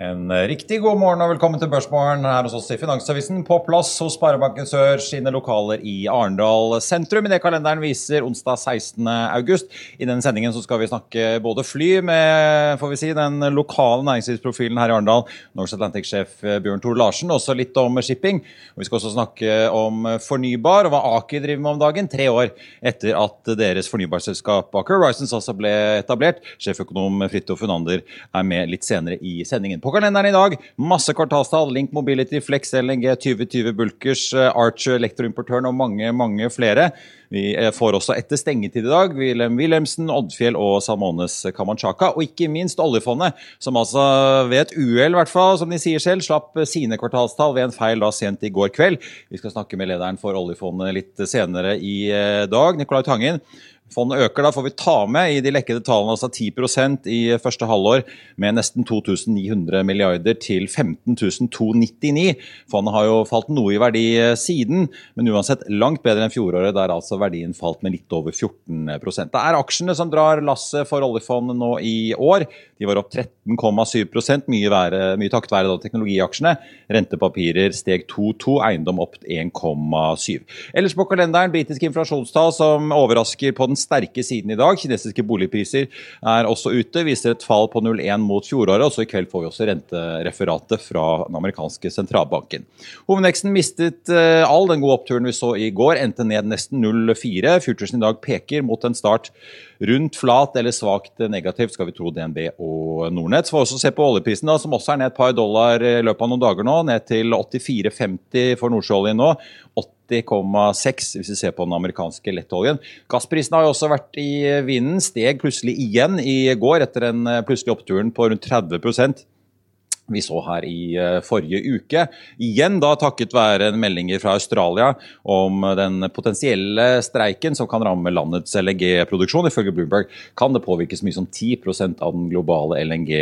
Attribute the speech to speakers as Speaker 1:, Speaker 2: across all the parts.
Speaker 1: En riktig god morgen og velkommen til Børsmorgen her hos oss i Finansavisen. På plass hos Sparebanken Sør sine lokaler i Arendal sentrum. I det kalenderen viser onsdag 16. august. I denne sendingen så skal vi snakke både fly med får vi si, den lokale næringslivsprofilen her i Arendal, Norse Atlantic-sjef Bjørn Tor Larsen, også litt om shipping. Og vi skal også snakke om fornybar og hva Aker driver med om dagen, tre år etter at deres fornybarselskap Aker Horizons altså ble etablert. Sjeføkonom Fridtjof Funander er med litt senere i sendingen. På kalenderen i dag masse kvartalstall. Link Mobility, Flex LNG, 2020 Bulkers, Archer, elektroimportøren og mange, mange flere. Vi får også etter stengetid i dag Wilhelm Wilhelmsen, Oddfjell og Salmones Kamanchaka. Og ikke minst oljefondet, som altså ved et uhell, hvert fall, som de sier selv, slapp sine kvartalstall ved en feil da sent i går kveld. Vi skal snakke med lederen for oljefondet litt senere i dag, Nicolai Tangen. Fondet øker, da får vi ta med i de lekkede tallene altså 10% i første halvår, med nesten 2900 milliarder til 15 299. Fondet har jo falt noe i verdi siden, men uansett langt bedre enn fjoråret, der altså verdien falt med litt over 14% Det er aksjene som drar lasset for oljefondet nå i år. De var opp 13,7 mye, mye takket være teknologiaksjene. Rentepapirer steg 2,2, eiendom opp 1,7. Ellers på kalenderen britiske inflasjonstall som overrasker på den sterke siden i dag. Kinesiske boligpriser er også ute, viser et fall på 0,1 mot fjoråret. og så I kveld får vi også rentereferatet fra den amerikanske sentralbanken. Hovedveksten mistet all den gode oppturen vi så i går, endte ned nesten 0,4. Futuresen i dag peker mot en start rundt flat eller svakt negativt, skal vi tro DNB og Nordnett. Så får vi også se på oljeprisen, da, som også er ned et par dollar i løpet av noen dager nå. Ned til 84,50 for nordsjøoljen nå. 80,6 hvis vi ser på den amerikanske lettoljen. Gassprisen har jo også vært i vinden. Steg plutselig igjen i går etter den plutselige oppturen på rundt 30 vi så her i forrige uke. Igjen da takket være meldinger fra Australia om den potensielle streiken som kan ramme landets LNG-produksjon. Ifølge Bloomberg kan det påvirke så mye som 10% av, den globale LNG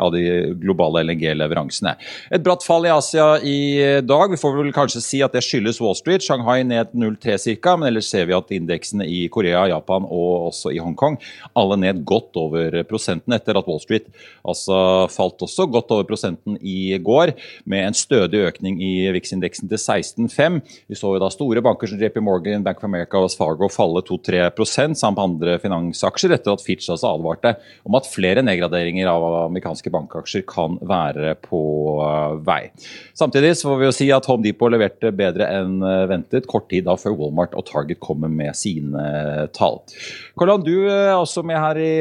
Speaker 1: av de globale LNG-leveransene. Et bratt fall i Asia i dag. Vi får vel kanskje si at det skyldes Wall Street. Shanghai ned 0,3 ca., men ellers ser vi at indeksene i Korea, Japan og også i Hongkong alle ned godt over prosenten etter at Wall Street altså falt også også godt over prosenten i går, med en stødig økning i VIX-indeksen til 16,5. Vi så jo da store banker som JP Morgan, Bank of America og Fargo falle 2-3% samt andre finansaksjer, etter at Fitch altså advarte om at flere nedgraderinger av amerikanske bankaksjer kan være på vei. Samtidig så får vi jo si at Home Depot leverte bedre enn ventet kort tid da før Walmart og Target kommer med sine tall. Karl du er også med her i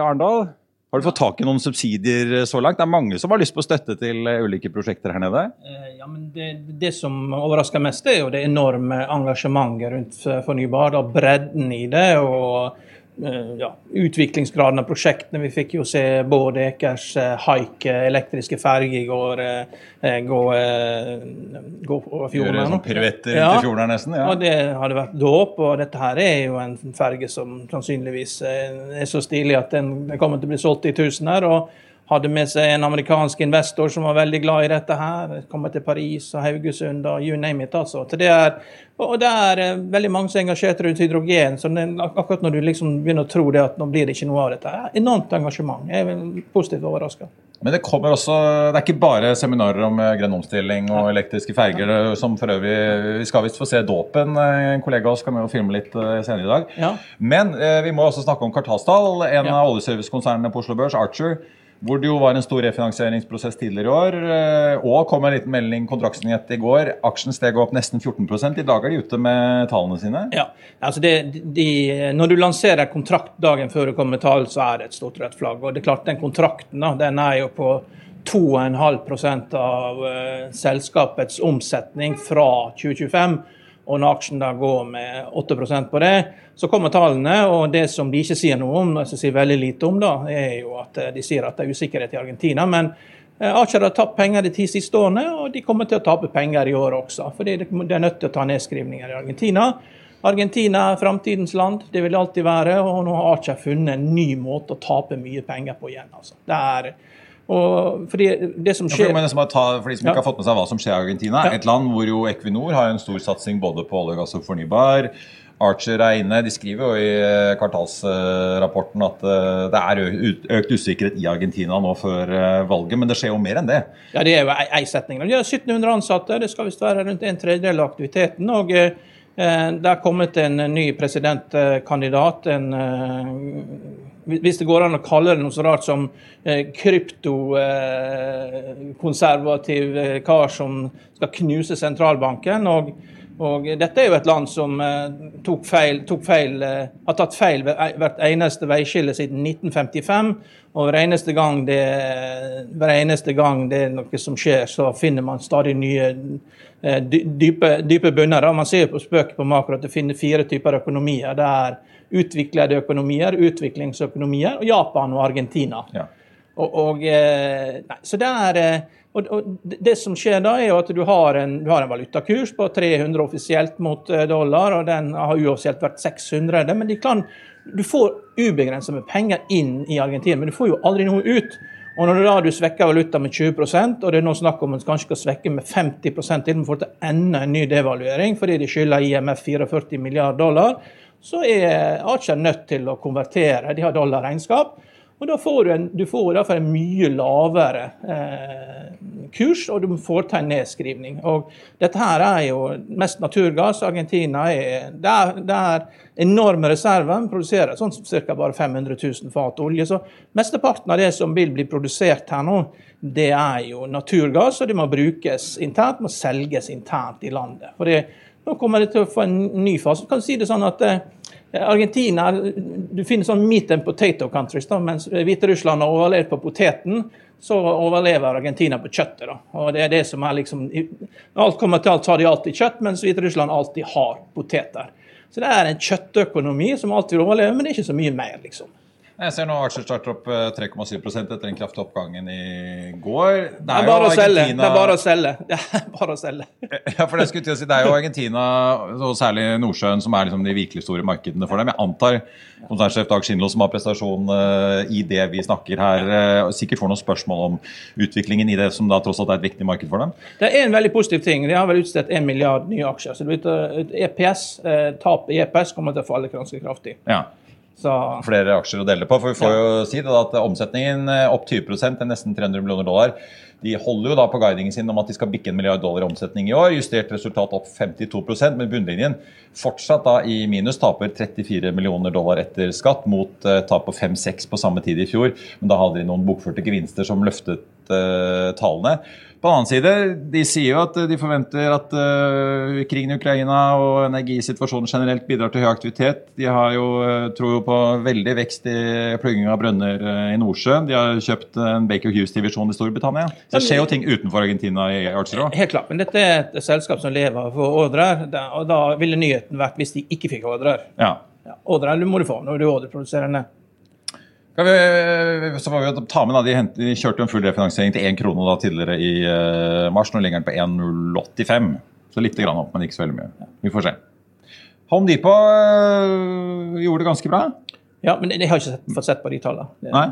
Speaker 1: Arendal. Har du fått tak i noen subsidier så langt? Det er mange som har lyst på støtte til ulike prosjekter her nede?
Speaker 2: Ja, men det, det som overrasker mest, er jo det enorme engasjementet rundt fornybar. og Bredden i det. og ja, utviklingsgraden av prosjektene. Vi fikk jo se Bård Ekers haik elektriske ferge i går gå, gå over fjorden.
Speaker 1: Gjøre sånn piruetter ja, til fjorden nesten?
Speaker 2: Ja. og det hadde vært dåp. Og dette her er jo en ferge som sannsynligvis er så stilig at den kommer til å bli solgt i tusen her. og hadde med seg en amerikansk investor som var veldig glad i dette her. Kommer til Paris og Haugesund og you name it. altså. Det er, og det er eh, veldig mange som er engasjert rundt hydrogen. så det, Akkurat når du liksom begynner å tro det at nå blir det ikke noe av dette. Enormt engasjement. Jeg er positivt overraska.
Speaker 1: Men det kommer også, det er ikke bare seminarer om eh, grønn omstilling og elektriske ferger. som for øvrig, Vi skal visst få se dåpen. En kollega av oss kan jo filme litt senere i dag.
Speaker 2: Ja.
Speaker 1: Men vi må også snakke om Kartasdal, en ja. av oljeservicekonsernene på Oslo Børs, Archer hvor det jo var en stor refinansieringsprosess tidligere i år. Eh, og kom en liten melding kontraktsnyhet i går. Aksjen steg opp nesten 14% I dag er de ute med tallene sine.
Speaker 2: Ja, altså det, de, Når du lanserer kontrakt dagen før det kommer tall, så er det et stort rødt flagg. Og det er klart Den kontrakten den er jo på 2,5 av uh, selskapets omsetning fra 2025 og når aksjen da går med 8% på det, så kommer tallene. Og det som de ikke sier noe om, som sier veldig lite om, da, er jo at eh, de sier at det er usikkerhet i Argentina. Men eh, Aker har tapt penger de ti siste årene, og de kommer til å tape penger i år også. fordi de er nødt til å ta nedskrivninger i Argentina. Argentina er framtidens land, det vil alltid være. Og nå har Aker funnet en ny måte å tape mye penger på igjen. altså. Det er og fordi det som skjer...
Speaker 1: Ja, for, ta, for, de som ikke har fått med seg hva som skjer i Argentina, ja. et land hvor jo Equinor har en stor satsing både på olje, gass og fornybar. Archer er inne. De skriver jo i eh, kvartalsrapporten at eh, det er økt usikkerhet i Argentina nå før eh, valget, men det skjer jo mer enn det?
Speaker 2: Ja, det er jo ei setning. De har 1700 ansatte, det skal visst være rundt en tredjedel av aktiviteten. og det er kommet en ny presidentkandidat, en hvis det går an å kalle det noe så rart som eh, kryptokonservativ eh, kar som skal knuse sentralbanken. Og, og, dette er jo et land som eh, tok feil, tok feil, har tatt feil ved hvert eneste veiskille siden 1955. Og hver eneste, gang det, hver eneste gang det er noe som skjer, så finner man stadig nye dype, dype bunner. Man ser jo på spøk på makro at det finner fire typer økonomier. Det er utviklede økonomier, utviklingsøkonomier, og Japan og Argentina. Ja. Og, og, eh, nei, så det er eh, og, det som skjer da, er at du har en, du har en valutakurs på 300 offisielt mot eh, dollar, og den har uoffisielt vært 600. Men kan, du får ubegrenset med penger inn i Argentina, men du får jo aldri noe ut. Og når du da du svekker valuta med 20% og det er nå snakk om at man kanskje skal svekke med 50 til man får til enda en ny devaluering fordi de skylder IMF 44 milliarder dollar, så er Archer nødt til å konvertere. De har dollarregnskap. Og da får du, en, du får derfor en mye lavere eh, kurs, og du får ta en nedskrivning. Og dette her er jo mest naturgass. Argentina er Det er, enorme reserver. Vi produserer sånn ca. bare 500 000 fat olje. Så mesteparten av det som vil bli produsert her nå, det er jo naturgass, og det må brukes internt, må selges internt i landet. For nå kommer det til å få en ny fase. Du kan si det sånn at eh, Argentina Du finner sånn meat and potato countries. da, Mens Hviterussland har overlevd på poteten, så overlever Argentina på kjøttet. da, og det er det som er liksom, Alt kommer til alt, har de alltid kjøtt, mens Hviterussland alltid har poteter. Så det er en kjøttøkonomi som alltid overlever, men det er ikke så mye mer. liksom.
Speaker 1: Jeg ser nå aksjer starter opp 3,7 eh, etter den kraftige oppgangen i går.
Speaker 2: Det er, det er bare å selge. Det er bare å selge. Det er bare å selge.
Speaker 1: Ja, for Det skulle til å si, det er jo Argentina, og særlig Nordsjøen, som er liksom de virkelig store markedene for dem. Jeg antar konsernsjef Dag Skinlo, som har prestasjon uh, i det vi snakker her, sikkert får noen spørsmål om utviklingen i det som da tross alt er et viktig marked for dem?
Speaker 2: Det er en veldig positiv ting. De har vel utstedt en milliard nye aksjer. så du vet, EPS, uh, Tap i EPS kommer til å falle ganske kraftig.
Speaker 1: Ja. Så. Flere aksjer å dele på. For vi får ja. jo si det da, at omsetningen eh, opp 20 til nesten 300 millioner dollar. De holder jo da på guidingen sin om at de skal bikke en milliard dollar i omsetning i år. Justert resultat opp 52% men bunnlinjen fortsatt da i minus. Taper 34 millioner dollar etter skatt mot uh, tap på 5-6 på samme tid i fjor. Men da hadde de noen bokførte gevinster som løftet uh, tallene. På den annen side, de sier jo at de forventer at uh, krigen i Ukraina og energisituasjonen generelt bidrar til høy aktivitet. De har jo, uh, tror jo på veldig vekst i plugging av brønner i Nordsjøen. De har kjøpt en Baker Hughes-divisjon i Storbritannia. Så det skjer jo ting utenfor Argentina i Archer
Speaker 2: Helt klart, men dette er et selskap som lever av ordrer. Og da ville nyheten vært hvis de ikke fikk ordrer.
Speaker 1: Ja.
Speaker 2: Ja, ordrer må du få når du ordreproduserer.
Speaker 1: Vi, så får vi ta med da, de, hent, de kjørte en full refinansiering til 1 krone da, tidligere i uh, mars. Nå ligger den på 1,085. Så litt grann opp, men ikke så veldig mye. Vi får se. Home Depot uh, gjorde det ganske bra.
Speaker 2: Ja, men jeg har ikke sett, fått sett på de tallene. Det-
Speaker 3: Nei,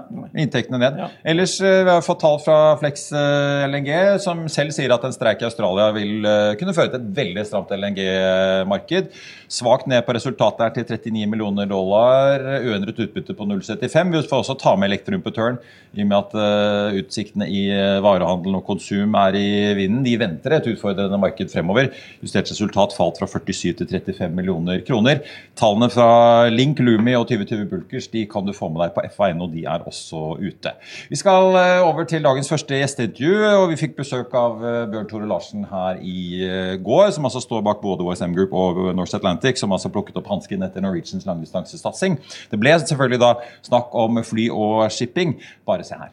Speaker 3: inntektene ned.
Speaker 2: Ja.
Speaker 3: Ellers eh, vi har fått tall fra Flex eh, LNG, som selv sier at en streik i Australia vil eh, kunne føre til et veldig stramt LNG-marked. Svakt ned på resultatet her til 39 millioner dollar, uendret utbytte på 0,75. Vi får også ta med elektroimportøren, i og med at utsiktene i eh, varehandelen og konsum er i vinden. De venter et utfordrende marked fremover. Justert resultat falt fra 47 til 35 millioner kroner. Tallene fra Link, Lumi og 2020 Bulkers de kan du få med deg på FA.no. De er også ute. Vi skal eh, over til dagens første gjesteintervju. og Vi fikk besøk av eh, Bjørn Tore Larsen her i eh, går, som altså står bak både OSM Group og Norse Atlantic, som altså plukket opp hansken etter Norwegians langdistansesatsing. Det ble selvfølgelig da snakk om fly og shipping. Bare se her.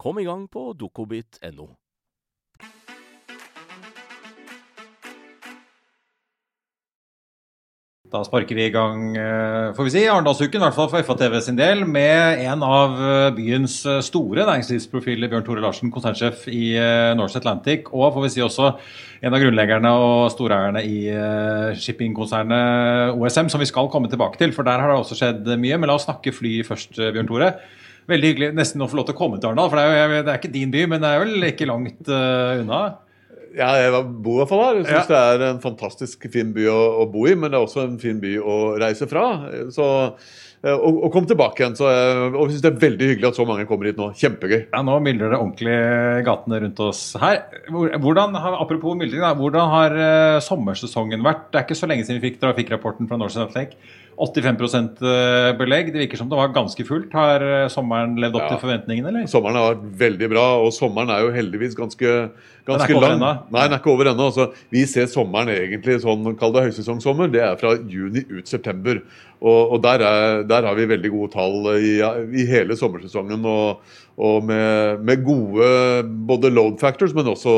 Speaker 4: Kom i gang på dokobit.no.
Speaker 3: Da sparker vi i gang eh, får vi si, Arendalsuken, i hvert fall for FATV sin del, med en av eh, byens eh, store næringslivsprofiler, Bjørn Tore Larsen, konsernsjef i Norse Atlantic, og får vi si også en av grunnleggerne og storeierne i shippingkonsernet OSM, som vi skal komme tilbake til, for der har det også skjedd mye. Men la oss snakke fly først, Bjørn Tore. Veldig hyggelig nesten å få lov til å komme til Arendal, for det er, jo, det er ikke din by, men det er vel ikke langt unna?
Speaker 5: Ja, jeg bor i hvert fall her. Jeg syns
Speaker 3: Ja.
Speaker 5: det er en fantastisk fin by å, å bo i, men det er også en fin by å reise fra. Så, og, og kom tilbake igjen. Så, og vi syns det er veldig hyggelig at så mange kommer hit nå. Kjempegøy.
Speaker 3: Ja, Nå myldrer det ordentlig i gatene rundt oss her. Hvordan, apropos myldring, hvordan har eh, sommersesongen vært? Det er ikke så lenge siden vi fikk trafikkrapporten fra Norse Atlantic. 85% belegg. Det virker som det var ganske fullt. Har eh, sommeren levd opp
Speaker 5: Ja.
Speaker 3: til forventningene, eller?
Speaker 5: Sommeren har vært veldig bra, og sommeren er jo heldigvis ganske, ganske
Speaker 3: over
Speaker 5: lang. Nei, den er ikke over ennå. Altså, vi ser sommeren egentlig sånn, kall det høysesongsommer. Det er fra juni ut september. Og, og der, er, der har vi veldig gode tall i, i hele sommersesongen. Og, og med, med gode både load factors, men også,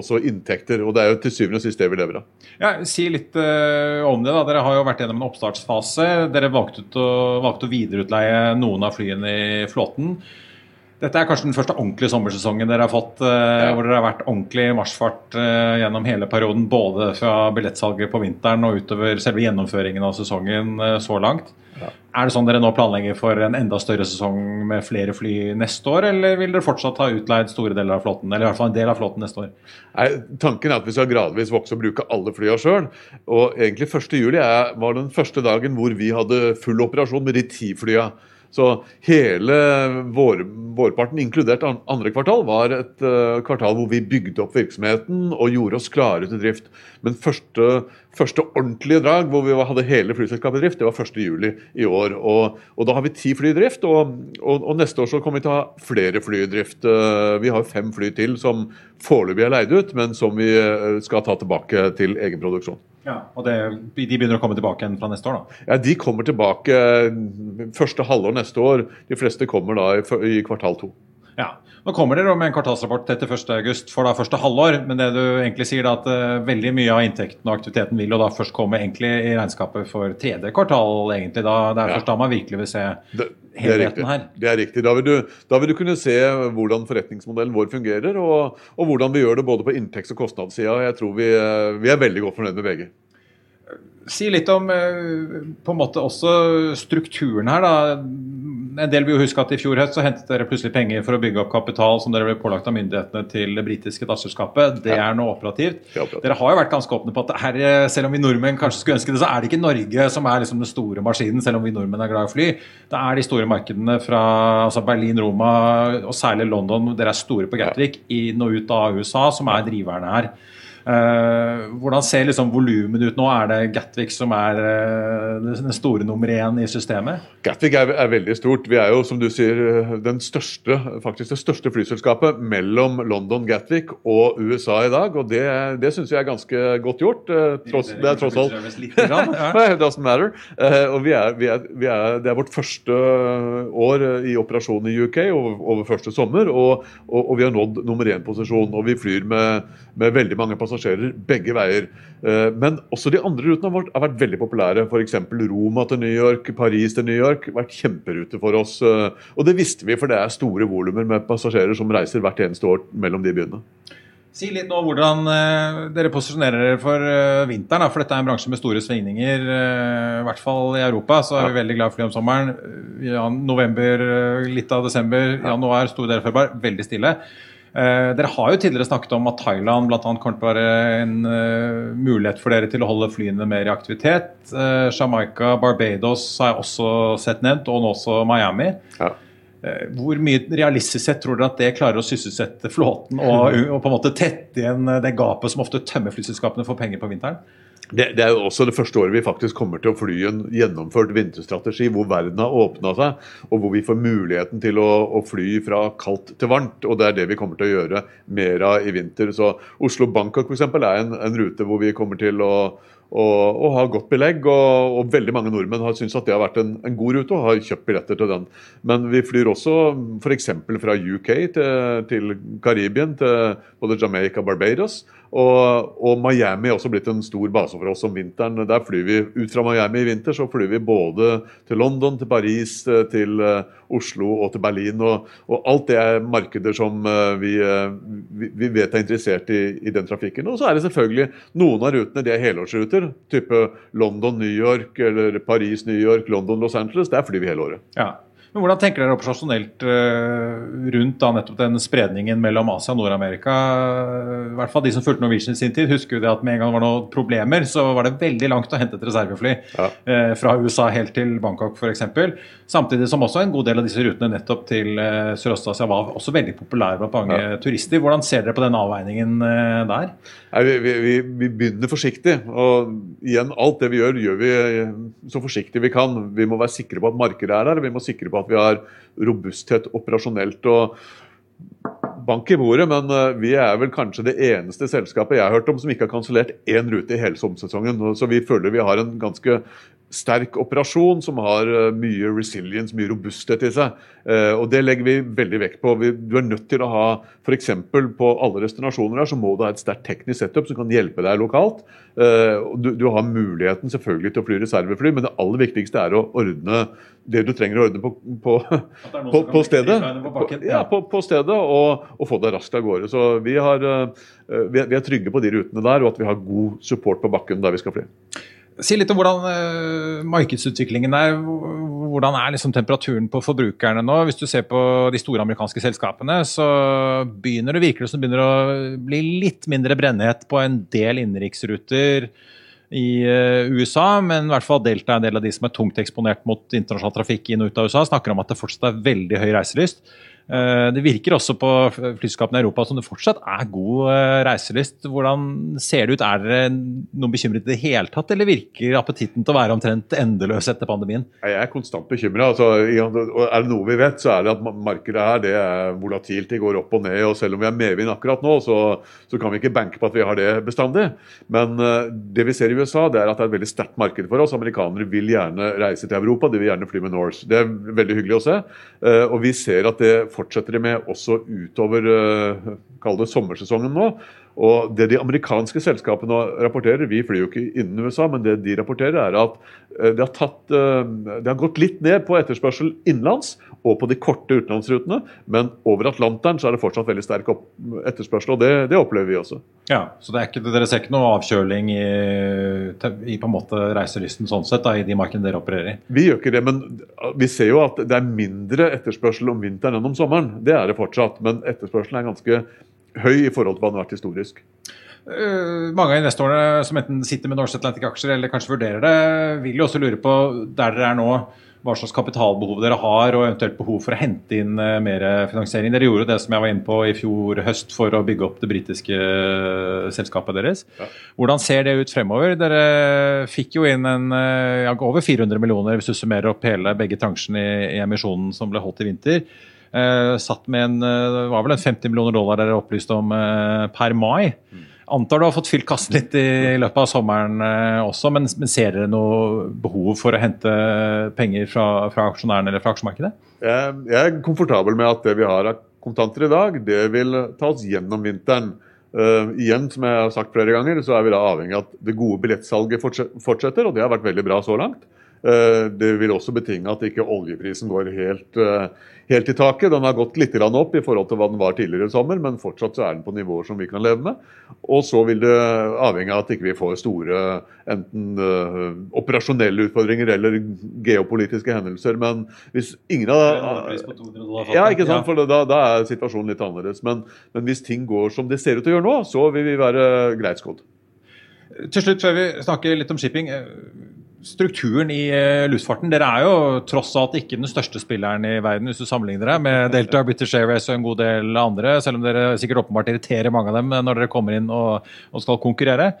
Speaker 5: også inntekter. Og det er jo til syvende og sist det vi lever av.
Speaker 3: Ja, Si litt uh, om det. da. Dere har jo vært gjennom en oppstartsfase. Dere valgte, å, valgte å videreutleie noen av flyene i flåten. Dette er kanskje den første ordentlige sommersesongen dere har fått, ja. hvor dere har vært ordentlig i marsjfart eh, gjennom hele perioden. Både fra billettsalget på vinteren og utover selve gjennomføringen av sesongen eh, så langt. Er det sånn dere nå planlegger for en enda større sesong med flere fly neste år, eller vil dere fortsatt ha utleid store deler av flåten? Eller i hvert fall en del av flåten neste år?
Speaker 5: Nei, tanken er at vi skal gradvis vokse og bruke alle flya sjøl. Og egentlig 1. juli er, var den første dagen hvor vi hadde full operasjon med de ti flya. Så hele vår, vårparten, inkludert andre kvartal, var et eh, kvartal hvor vi bygde opp virksomheten og gjorde oss klare til drift. Men første, første ordentlige drag hvor vi hadde hele flyselskapet i drift, det var 1.7 i år. Og, og da har vi ti fly i drift, og, og, og neste år så kommer vi til å ha flere fly i drift. Eh, Vi har fem fly til som foreløpig er leid ut, men som vi eh, skal ta tilbake til egen produksjon.
Speaker 3: Ja, og det, De begynner å komme tilbake igjen fra neste år, da?
Speaker 5: Ja, De kommer tilbake eh, første halvår neste år. De fleste kommer da i, i kvartal to.
Speaker 3: Ja. Nå kommer dere med en kvartalsrapport etter 1.8 for da første halvår, men det du egentlig sier da at uh, veldig mye av inntekten og aktiviteten vil jo da først komme egentlig i regnskapet for tredje kvartal. egentlig. Da, det er
Speaker 5: Ja.
Speaker 3: først da man virkelig vil se
Speaker 5: Det, er
Speaker 3: helheten her.
Speaker 5: det er riktig. Da vil, du, da vil du kunne se hvordan forretningsmodellen vår fungerer, og, og hvordan vi gjør det både på inntekts- og kostnadssida. Jeg tror vi, eh, vi er veldig godt fornøyd med begge.
Speaker 3: Si litt om eh, på en måte også strukturen her. da. En del vil jo huske at I fjor høst så hentet dere plutselig penger for å bygge opp kapital som dere ble pålagt av myndighetene til det britiske datterselskapet. Det er nå operativt.
Speaker 5: Er.
Speaker 3: Dere har jo vært ganske åpne på at her, eh, selv om vi nordmenn kanskje skulle ønske det, så er det ikke Norge som er liksom den store maskinen, selv om vi nordmenn er glad i å fly. Det er de store markedene fra altså Berlin, Roma og særlig London. Dere er store på Gatwick, inn og ut av USA, som er driverne her. Eh, hvordan ser liksom volumet ut nå? Er det Gatwick som er eh, den store nummer én i systemet?
Speaker 5: Gatwick er, er veldig stort. Vi er jo, som du sier, den største, faktisk det største flyselskapet mellom London, Gatwick og USA i dag. Og det, det syns vi er ganske godt gjort. eh, Tross, det er tross alt. It doesn't matter. Eh, og vi er, vi er, vi er, det er vårt første år i operasjon i UK over, over første sommer, og, og, og vi har nådd nummer én-posisjon. Og vi flyr med, med veldig mange passasjerer begge veier. Eh, men også de andre rutene har vært, har vært veldig populære. F.eks. Roma til New York, Paris til New York. Vært kjemperute for oss. eh, og det visste vi, for det er store volumer med passasjerer som reiser hvert eneste år mellom de byene.
Speaker 3: Si litt nå hvordan eh, dere posisjonerer dere for vinteren. For dette er en bransje med store svingninger. I hvert fall i Europa så er vi veldig glad for det om sommeren. Ja, november, litt av desember, januar, store deler av februar. Veldig stille. Eh, dere har jo tidligere snakket om at Thailand blant annet kommer til å være en eh, mulighet for dere til å holde flyene mer i aktivitet. Eh, Jamaica, Barbados har jeg også sett nevnt, og nå også Miami.
Speaker 5: Ja.
Speaker 3: Eh, Hvor mye realistisk sett tror dere at det klarer å sysselsette flåten og, og på en måte tette igjen det gapet som ofte tømmer flyselskapene for penger på vinteren?
Speaker 5: Det, det er jo også det første året vi faktisk kommer til å fly en gjennomført vinterstrategi hvor verden har åpna seg, og hvor vi får muligheten til å, å fly fra kaldt til varmt. og Det er det vi kommer til å gjøre mer av i vinter. Så Oslo-Bangkok eksempel, er en, en rute hvor vi kommer til å og, og har godt belegg. Og, og veldig mange nordmenn har syntes at det har vært en, en god rute og har kjøpt billetter til den. Men vi flyr også f.eks. fra UK til, til Karibien, til både Jamaica og Barbados. Og, og Miami er også blitt en stor base for oss om vinteren. Der flyr vi ut fra Miami i vinter, så flyr vi både til London, til Paris, til eh, Oslo og til Berlin. Og, og alt det er markeder som eh, vi, eh, vi, vi vet er interessert i, i den trafikken. Og så er det selvfølgelig noen av rutene de er helårsruter. Type London-New York eller Paris-New York, London-Los Angeles. Der flyr vi hele året.
Speaker 3: Ja. Men Hvordan tenker dere operasjonelt eh, rundt da nettopp den spredningen mellom Asia og Nord-Amerika? Hvert fall de som fulgte Norwegian i sin tid, husker jo det at med en gang det var noen problemer, så var det veldig langt å hente et reservefly
Speaker 5: Ja.
Speaker 3: eh, fra USA helt til Bangkok f.eks. Samtidig som også en god del av disse rutene nettopp til eh, Sørøst-Asia var også veldig populære blant mange turister. Hvordan ser dere på den avveiningen eh, der?
Speaker 5: Nei, vi, vi, vi, vi begynner forsiktig. Og igjen, alt det vi gjør, gjør vi eh, så forsiktig vi kan. Vi må være sikre på at markedet er der, vi må sikre på at vi har robusthet operasjonelt. og Bank i bordet, men eh, vi er vel kanskje det eneste selskapet jeg har hørt om som ikke har kansellert én rute i hele sommersesongen. Så vi føler vi har en ganske sterk operasjon som har eh, mye resilience, mye robusthet i seg. Eh, Og det legger vi veldig vekt på. Du er nødt til å ha f.eks. på alle restaurasjoner her, så må du ha et sterkt teknisk setup som kan hjelpe deg lokalt. Eh, Du, du har muligheten selvfølgelig til å fly reservefly, men det aller viktigste er å ordne det du trenger å ordne på, på, på, på stedet. ja, på, på stedet og, og få deg raskt av gårde. Så vi, har, vi, vi er trygge på de rutene der, og at vi har god support på bakken der vi skal fly.
Speaker 3: Si litt om hvordan eh, markedsutviklingen er. Hvordan er liksom temperaturen på forbrukerne nå? Hvis du ser på de store amerikanske selskapene, så begynner det virker det som begynner å bli litt mindre brennhet på en del innenriksruter. i eh, USA, men i hvert fall Delta er en del av de som er tungt eksponert mot internasjonal trafikk inn og ut av USA, snakker om at det fortsatt er veldig høy reiselyst. Eh, Det virker også på flyselskapene i Europa som det fortsatt er god eh, reiselyst. Hvordan ser det ut? Er dere noen bekymret i det hele tatt, eller virker appetitten til å være omtrent endeløs etter pandemien?
Speaker 5: Jeg er konstant bekymra. Altså, er det noe vi vet, så er det at markedet her det er volatilt. Det går opp og ned. og Selv om vi er medvind akkurat nå, så, så kan vi ikke banke på at vi har det bestandig. Men eh, det vi ser i USA, det er at det er et veldig sterkt marked for oss. Amerikanere vil gjerne reise til Europa, de vil gjerne fly med Norse. Det er veldig hyggelig å se. Og vi ser at det fortsetter de med også utover uh, kall det sommersesongen nå. Og det de amerikanske selskapene rapporterer, vi flyr jo ikke innen USA, men det de rapporterer er at eh, det har, tatt, eh, det har gått litt ned på etterspørsel innenlands og på de korte utenlandsrutene, men over Atlanteren så er det fortsatt veldig sterk etterspørsel, og det, det opplever vi også.
Speaker 3: Ja, Så det er ikke, dere ser ikke noe avkjøling i, i på en måte reiselysten sånn sett da, i de markedene dere opererer i?
Speaker 5: Vi gjør ikke det, men vi ser jo at det er mindre etterspørsel om vinteren enn om sommeren. Det er det fortsatt, men etterspørselen er ganske høy i forhold til hva den har vært historisk.
Speaker 3: Eh, mange av investorene som enten sitter med Norse Atlantic-aksjer eller kanskje vurderer det, vil jo også lure på der dere er nå, hva slags kapitalbehov dere har, og eventuelt behov for å hente inn eh, mer finansiering. Dere gjorde det som jeg var inne på i fjor høst for å bygge opp det britiske eh, selskapet deres. Hvordan ser det ut fremover? Dere fikk jo inn en, ja, over 400 millioner hvis du summerer opp hele begge transjene i, i emisjonen som ble holdt i vinter. Eh, satt med en, eh, det var vel en 50 millioner dollar dere opplyste om eh, per mai. Antar du har fått fylt kassen litt i løpet av sommeren også, men, men ser dere noe behov for å hente penger fra, fra aksjonærene eller fra aksjemarkedet?
Speaker 5: Jeg, jeg er komfortabel med at det vi har av kontanter i dag, det vil ta oss gjennom vinteren. Uh, igjen, som jeg har sagt flere ganger, så er vi da avhengig av at det gode billettsalget fortsetter, og det har vært veldig bra så langt. Uh, det vil også betinge at ikke oljeprisen går helt, eh, helt i taket. Den har gått litt opp i forhold til hva den var tidligere i sommer, men fortsatt så er den på nivåer som vi kan leve med. Og så vil det avhenge av at ikke vi får store enten uh, operasjonelle utfordringer eller geopolitiske hendelser. Men hvis ingen av ja, ikke sant? For da, da er situasjonen litt annerledes. Men, men hvis ting går som det ser ut til å gjøre nå, så vil vi være greit skodd.
Speaker 3: Til slutt, før vi snakker litt om shipping. Eh, Strukturen i eh, luftfarten. Dere er jo tross alt ikke den største spilleren i verden hvis du sammenligner deg med Delta, British Airways og en god del andre, selv om dere sikkert åpenbart irriterer mange av dem når dere kommer inn og, og skal konkurrere.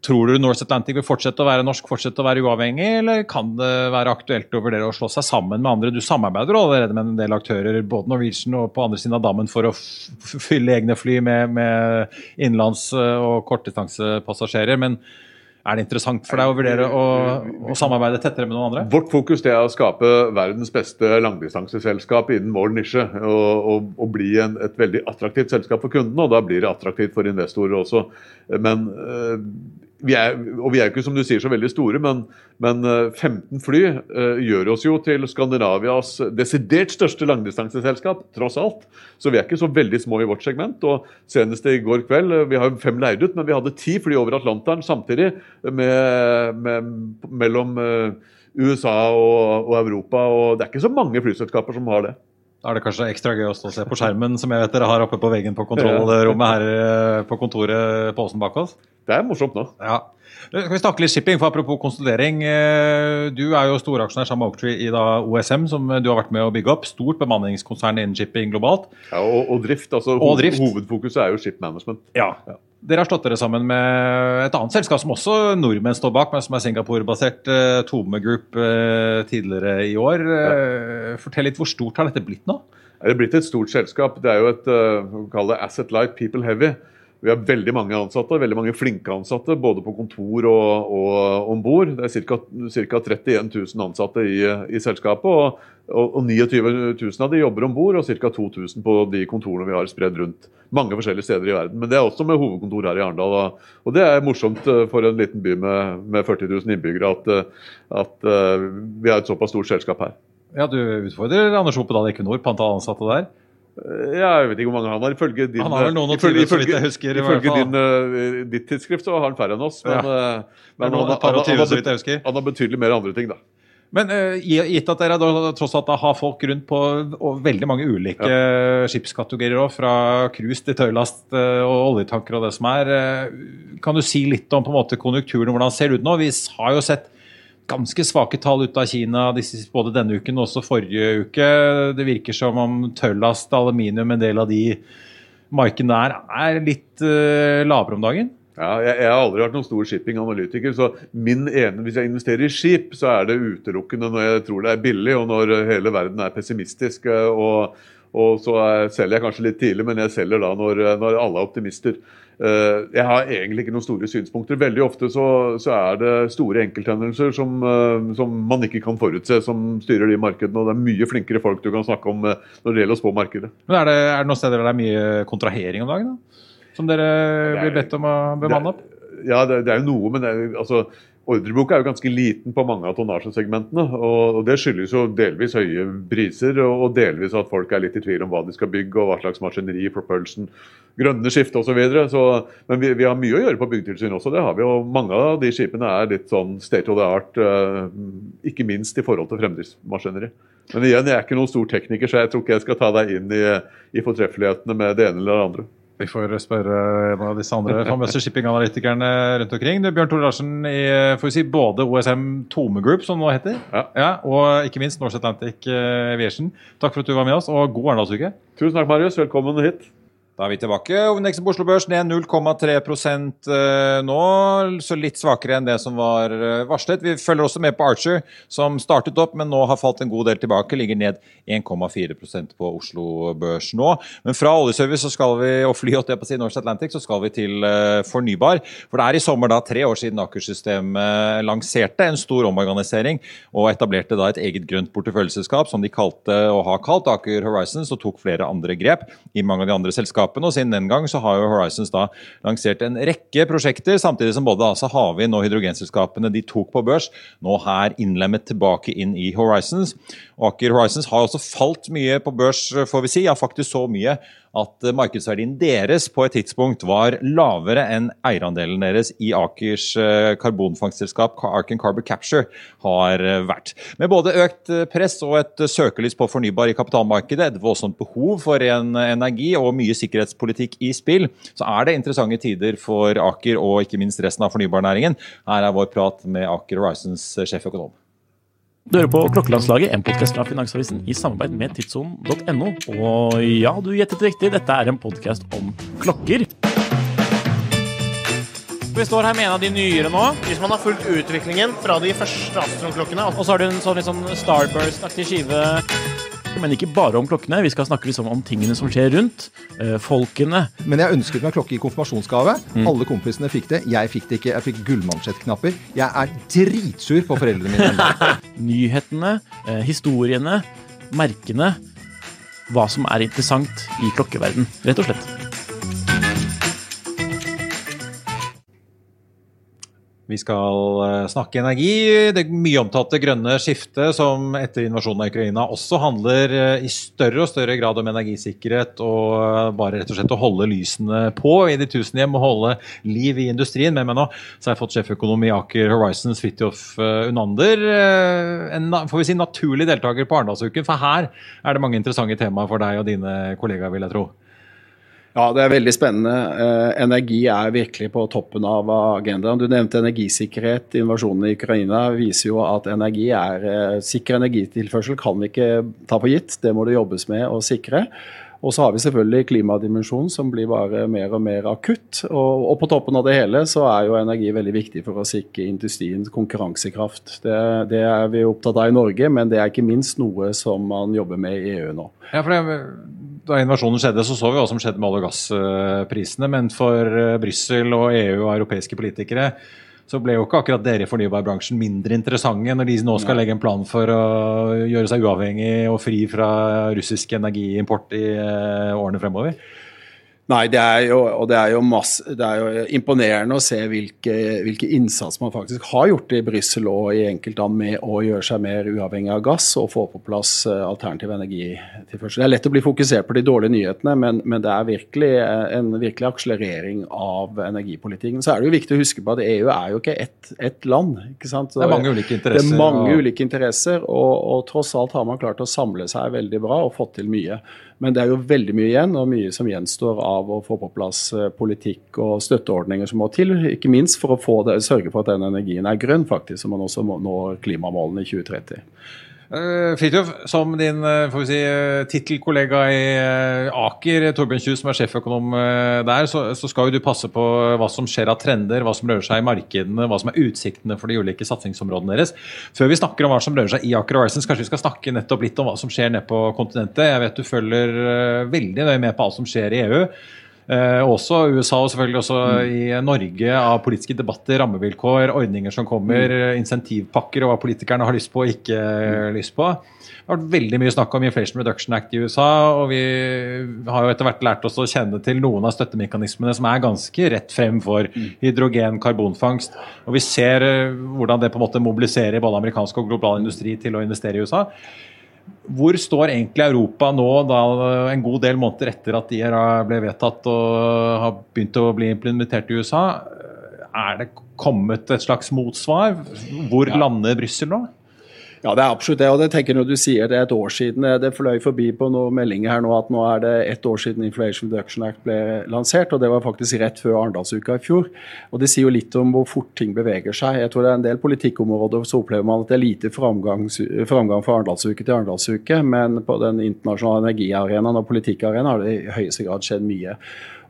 Speaker 3: Tror du North Atlantic vil fortsette å være norsk, fortsette å være uavhengig, eller kan det være aktuelt å vurdere å slå seg sammen med andre? Du samarbeider allerede med en del aktører, både Norwegian og på andre siden av dammen, for å fylle egne fly med, med innenlands- og kortdistansepassasjerer. Men er det interessant for deg å vurdere å, å samarbeide tettere med noen andre?
Speaker 5: Vårt fokus det er å skape verdens beste langdistanseselskap innen vår nisje. Og, og, og bli en, et veldig attraktivt selskap for kundene, og da blir det attraktivt for investorer også. Men eh, vi er, og vi er jo ikke som du sier så veldig store, men, men eh, 15 fly eh, gjør oss jo til Skandinavias desidert største langdistanseselskap, tross alt. Så vi er ikke så veldig små i vårt segment. og Senest i går kveld, eh, vi har jo fem leid ut, men vi hadde ti fly over Atlanteren samtidig med, med, mellom eh, USA og, og Europa. og Det er ikke så mange flyselskaper som har det.
Speaker 3: Da er det kanskje ekstra gøy å stå og se på skjermen som jeg vet dere har oppe på veggen på kontrollrommet her eh, på kontoret på Åsen bak oss.
Speaker 5: Det er morsomt nå.
Speaker 3: Ja. Skal vi snakke litt shipping, for Apropos konsolidering. eh, Du er jo storaksjonær sammen med Oaktree i da OSM, som du har vært med å bygge opp. Stort bemanningskonsern innen shipping globalt.
Speaker 5: Ja, og, og drift. altså
Speaker 3: Og drift.
Speaker 5: Hovedfokuset er jo ship management.
Speaker 3: Ja. Dere har slått dere sammen med et annet selskap som også nordmenn står bak, men som er Singapore-basert, eh, Tome Group, eh, tidligere i år. Ja. Fortell litt, hvor stort har dette blitt nå?
Speaker 5: Er det blitt et stort selskap? Det er jo et uh, kaller det asset light, people heavy. Vi har veldig mange ansatte, veldig mange flinke ansatte, både på kontor og, og om bord. Det er ca. 31 000 ansatte i, i selskapet, og, og, og 29 000 av de jobber om bord, og ca. 2000 på de kontorene vi har spredd rundt mange forskjellige steder i verden. Men det er også med hovedkontor her i Arendal. Og, det er morsomt eh, for en liten by med, med 40 000 innbyggere at, eh, at eh, vi har et såpass stort selskap her.
Speaker 3: Ja, Du utfordrer Anders Opedal Equinor på antall ansatte der.
Speaker 5: Ja, jeg vet ikke hvor mange han har. Ifølge din,
Speaker 3: Han har vel noen og
Speaker 5: ifølge,
Speaker 3: så vidt jeg husker, i hvert
Speaker 5: ifølge din, eh, ditt tidsskrift så har han færre enn oss. Men,
Speaker 3: Ja.
Speaker 5: eh, men han, han, han, han har betydelig mer andre ting, da.
Speaker 3: Men uh, gitt at dere da, tross alt har folk rundt på og veldig mange ulike ja. skipskategorier, også, fra cruise til tøylast og oljetanker og det som er, kan du si litt om på en måte konjunkturen, hvordan det ser ut nå? Vi har jo sett ganske svake tall ut av Kina både denne uken og også forrige uke. Det virker som om tøllast, aluminium, en del av de markene der er litt lavere om dagen?
Speaker 5: Ja, jeg, jeg, har aldri vært noen stor shipping-analytiker, så min ene, hvis jeg investerer i skip, så er det utelukkende når jeg tror det er billig, og når hele verden er pessimistisk. Eh, og, og så selger jeg kanskje litt tidlig, men jeg selger da når, når alle er optimister. Eh, jeg har egentlig ikke noen store synspunkter. Veldig ofte så, så er det store enkelthendelser som, eh, som, man ikke kan forutse, som styrer de markedene. Og det er mye flinkere folk du kan snakke om når det gjelder å spå markedet.
Speaker 3: Men er det, er det noen steder der det er mye kontrahering om dagen? da? som dere blir bedt om å bemanne opp?
Speaker 5: Ja, det, det, er jo noe, men er, altså, ordreboka er jo ganske liten på mange av tonnasjesegmentene. Og, det skyldes jo delvis høye priser, og, delvis at folk er litt i tvil om hva de skal bygge, og hva slags maskineri, propulsion, grønne skifte osv. Men vi, vi, har mye å gjøre på byggetilsyn også, det har vi. Og mange av de skipene er litt sånn state of the art, uh, ikke minst i forhold til fremdriftsmaskineri. Men igjen, jeg er ikke noen stor tekniker, så jeg tror ikke jeg skal ta deg inn i, i fortreffelighetene med det ene eller det andre.
Speaker 3: Vi får spørre en av disse andre famøse shippinganalytikerne rundt omkring. Du, Bjørn Tore Larsen i får vi si, både OSM Tome Group, som det nå heter, ja. Ja, og ikke minst Norse Atlantic eh, Aviation. Takk for at du var med oss, og god Arendalsuke.
Speaker 5: Tusen takk, Marius. Velkommen hit.
Speaker 3: Da er vi tilbake. Hovedindeksen på Oslo Børs ned 0,3 eh, nå, så litt svakere enn det som var eh, varslet. Vi følger også med på Archer, som startet opp, men nå har falt en god del tilbake. Ligger ned 1,4% på Oslo Børs nå. Men fra oljeservice så skal vi, og fly på siden Norse Atlantic så skal vi til uh, fornybar. For det er i sommer da tre år siden Aker-systemet lanserte en stor omorganisering og etablerte da et eget grønt porteføljeselskap som de kalte og har kalt Aker Horizons, og tok flere andre grep i mange av de andre selskapene selskapene. og Siden den gang så har jo Horizons da lansert en rekke prosjekter, samtidig som både altså Havvind og hydrogenselskapene de tok på børs, nå her innlemmet tilbake inn i Horizons. Og Aker Horizons har også falt mye på børs, får vi si. Ja, faktisk så mye at eh, markedsverdien deres på et tidspunkt var lavere enn eierandelen deres i Akers eh, karbonfangstselskap Arken Carbon Capture har eh, vært. Med både økt press og et søkelys på fornybar i kapitalmarkedet, et voldsomt behov for ren energi og mye sikkerhetspolitikk i spill, så er det interessante tider for Aker og ikke minst resten av fornybarnæringen. Her er vår prat med Aker Horizons sjeføkonom.
Speaker 6: Du hører på Klokkelandslaget, en podkast fra Finansavisen i samarbeid med tidssonen.no. Og ja, du gjettet riktig, dette er en podkast om klokker. Vi står her med en av de nyere nå.
Speaker 7: Hvis man har fulgt utviklingen fra de første Astron-klokkene
Speaker 6: Og så har du en sånn, sånn Starburst-aktig skive. Men ikke bare om klokkene. Vi skal snakke liksom om tingene som skjer rundt. Øh, folkene.
Speaker 8: Men jeg ønsket meg klokke i konfirmasjonsgave. Mm. Alle kompisene fikk det. Jeg fikk det ikke. Jeg fikk gullmansjettknapper. Jeg er dritsur på foreldrene mine.
Speaker 6: Nyhetene, øh, historiene, merkene. Hva som er interessant i klokkeverden, rett og slett.
Speaker 3: Vi skal eh, snakke energi. Det mye omtalte grønne skiftet som etter invasjonen av Ukraina også handler eh, i større og større grad om energisikkerhet og eh, bare rett og slett å holde lysene på i de tusen hjem og holde liv i industrien. Med meg nå så har jeg fått sjeføkonom i Aker Horizons, Fridtjof Unander. En får vi si, naturlig deltaker på Arendalsuken, for her er det mange interessante temaer for deg og dine kollegaer, vil jeg tro.
Speaker 9: Ja, det er veldig spennende. Eh, energi er virkelig på toppen av agendaen. Du nevnte energisikkerhet. Invasjonen i Ukraina viser jo at energi er eh, sikker energitilførsel kan vi ikke ta på gitt. Det må det jobbes med å sikre. Og så har vi selvfølgelig klimadimensjonen som blir bare mer og mer akutt. Og, og, på toppen av det hele så er jo energi veldig viktig for å sikre industriens konkurransekraft. Det, det, er vi opptatt av i Norge, men det er ikke minst noe som man jobber med i EU nå.
Speaker 3: Ja, for det da invasjonen skjedde, så så vi hva som skjedde med olje- og gassprisene. Men for eh, Brussel og EU og europeiske politikere så ble jo ikke akkurat dere i fornybarbransjen mindre interessante når de nå skal legge en plan for å gjøre seg uavhengig og fri fra russisk energiimport i eh, årene fremover?
Speaker 9: Nei, det er jo, og det er jo, masse, det er jo imponerende å se hvilke, hvilke innsats man faktisk har gjort i Brussel og i enkeltland med å gjøre seg mer uavhengig av gass og få på plass eh, alternativ energitilførsel. Det er lett å bli fokusert på de dårlige nyhetene, men, men det er virkelig eh, en virkelig akselerering av energipolitikken. Så er det jo viktig å huske på at EU er jo ikke ett et land. ikke sant?
Speaker 3: Det er mange ulike interesser.
Speaker 9: Det er mange
Speaker 3: og...
Speaker 9: ulike interesser, og, og tross alt har man klart å samle seg veldig bra og fått til mye. Men det er jo veldig mye igjen, og mye som gjenstår av å få på plass eh, politikk og støtteordninger som må til. Ikke minst for å det, sørge for at den energien er grønn, faktisk, så man også når klimamålene i 2030.
Speaker 3: Uh, Fridtjof, som din uh, får si, uh, tittelkollega i Aker, Torbjørn Kjus, som er sjeføkonom der, så, så, skal jo du passe på hva som skjer av trender, hva som rører seg i markedene, hva som er utsiktene for de ulike satsingsområdene deres. Før vi snakker om hva som rører seg i Aker Horizons, kanskje vi skal snakke nettopp litt om hva som skjer nede på kontinentet. Jeg vet du følger veldig nøye med på alt som skjer i EU. Eh, også USA og selvfølgelig også mm. i Norge av politiske debatter, rammevilkår, ordninger som kommer, mm. insentivpakker og hva politikerne har lyst på og ikke mm. lyst på. Det har vært veldig mye snakk om Inflation Reduction Act i USA, og vi har jo etter hvert lært oss å kjenne til noen av støttemekanismene som er ganske rett frem for mm. hydrogen, karbonfangst. Og vi ser eh, hvordan det på en måte mobiliserer både amerikansk og global industri til å investere i USA. Hvor står egentlig Europa nå, da, en god del måneder etter at de ble vedtatt og har begynt å bli implementert i USA? Er det kommet et slags motsvar? Hvor ja. lander Brussel nå?
Speaker 9: Ja, det er absolutt det. og det tenker Når du sier det er et år siden Det fløy forbi på noen meldinger her nå at nå er det ett år siden Inflation Reduction Act ble lansert. og Det var faktisk rett før Arendalsuka i fjor. og Det sier jo litt om hvor fort ting beveger seg. Jeg tror det er en del politikkområder så opplever man at det er lite framgang, fra Arendalsuke til Arendalsuke, men på den internasjonale energiarenaen og politikkarenaen har det i høyeste grad skjedd mye.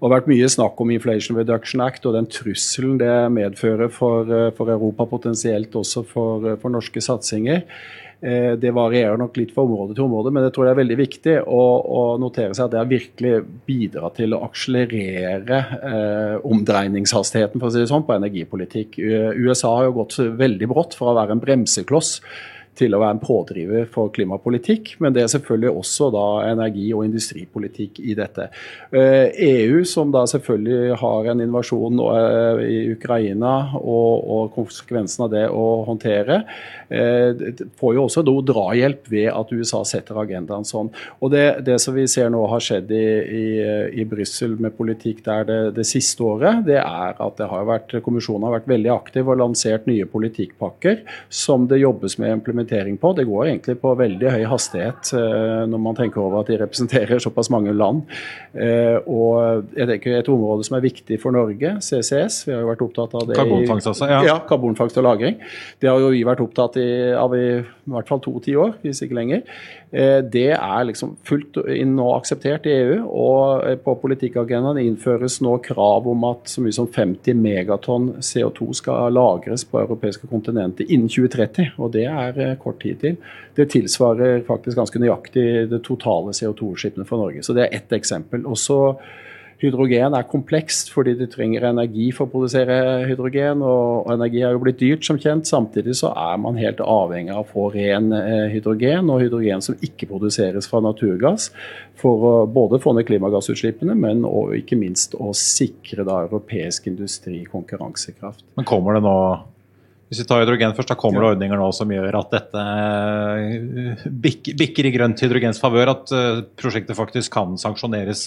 Speaker 9: Det har vært mye snakk om Inflation Reduction Act og den trusselen det medfører for, eh, for Europa, potensielt også for, eh, for norske satsinger. Eh, det varierer nok litt fra område til område, men jeg tror det er veldig viktig å, å notere seg at det har virkelig bidratt til å akselerere eh, omdreiningshastigheten for å si det sånn, på energipolitikk. USA har jo gått veldig brått fra å være en bremsekloss til å være en pådriver for klimapolitikk, men det er selvfølgelig også da energi- og industripolitikk i dette. EU, eh, e som da selvfølgelig har en invasjon eh, i Ukraina og, og konsekvensen av det å håndtere, eh, får jo også drahjelp ved at USA setter agendaen sånn. Og det, det som vi ser nå har skjedd i, i, i Brussel med politikk der det, det, siste året, det er at det har vært, kommisjonen har vært veldig aktiv og lansert nye politikkpakker som det jobbes med å implementere implementering på. Det går egentlig på veldig høy hastighet eh, når man tenker over at de representerer såpass mange land. Eh, og jeg tenker Et område som er viktig for Norge, CCS, vi har jo vært opptatt av det
Speaker 3: Karbonfangst også, ja.
Speaker 9: ja karbonfangst og -lagring. Det har jo vi vært opptatt av i, i hvert fall to tiår, hvis ikke lenger. Eh, det er liksom fullt og akseptert i EU. Og eh, på politikkagendaen innføres nå krav om at så mye som 50 megatonn CO2 skal lagres på europeiske kontinenter innen 2030. Og det er eh, kort tid til. Det tilsvarer faktisk ganske nøyaktig det totale CO2-utslippene for Norge. Så det er ett eksempel. Og så Hydrogen er komplekst fordi du trenger energi for å produsere hydrogen. Og, energi er jo blitt dyrt, som kjent. Samtidig så er man helt avhengig av å få ren eh, hydrogen, og hydrogen som ikke produseres fra naturgass. For å både få ned klimagassutslippene, men og ikke minst å sikre da europeisk industri konkurransekraft.
Speaker 3: Men kommer det nå hvis vi tar hydrogen først, da kommer det ordninger nå som gjør at dette eh, bikker i grønt hydrogens favør. At eh, prosjektet faktisk kan sanksjoneres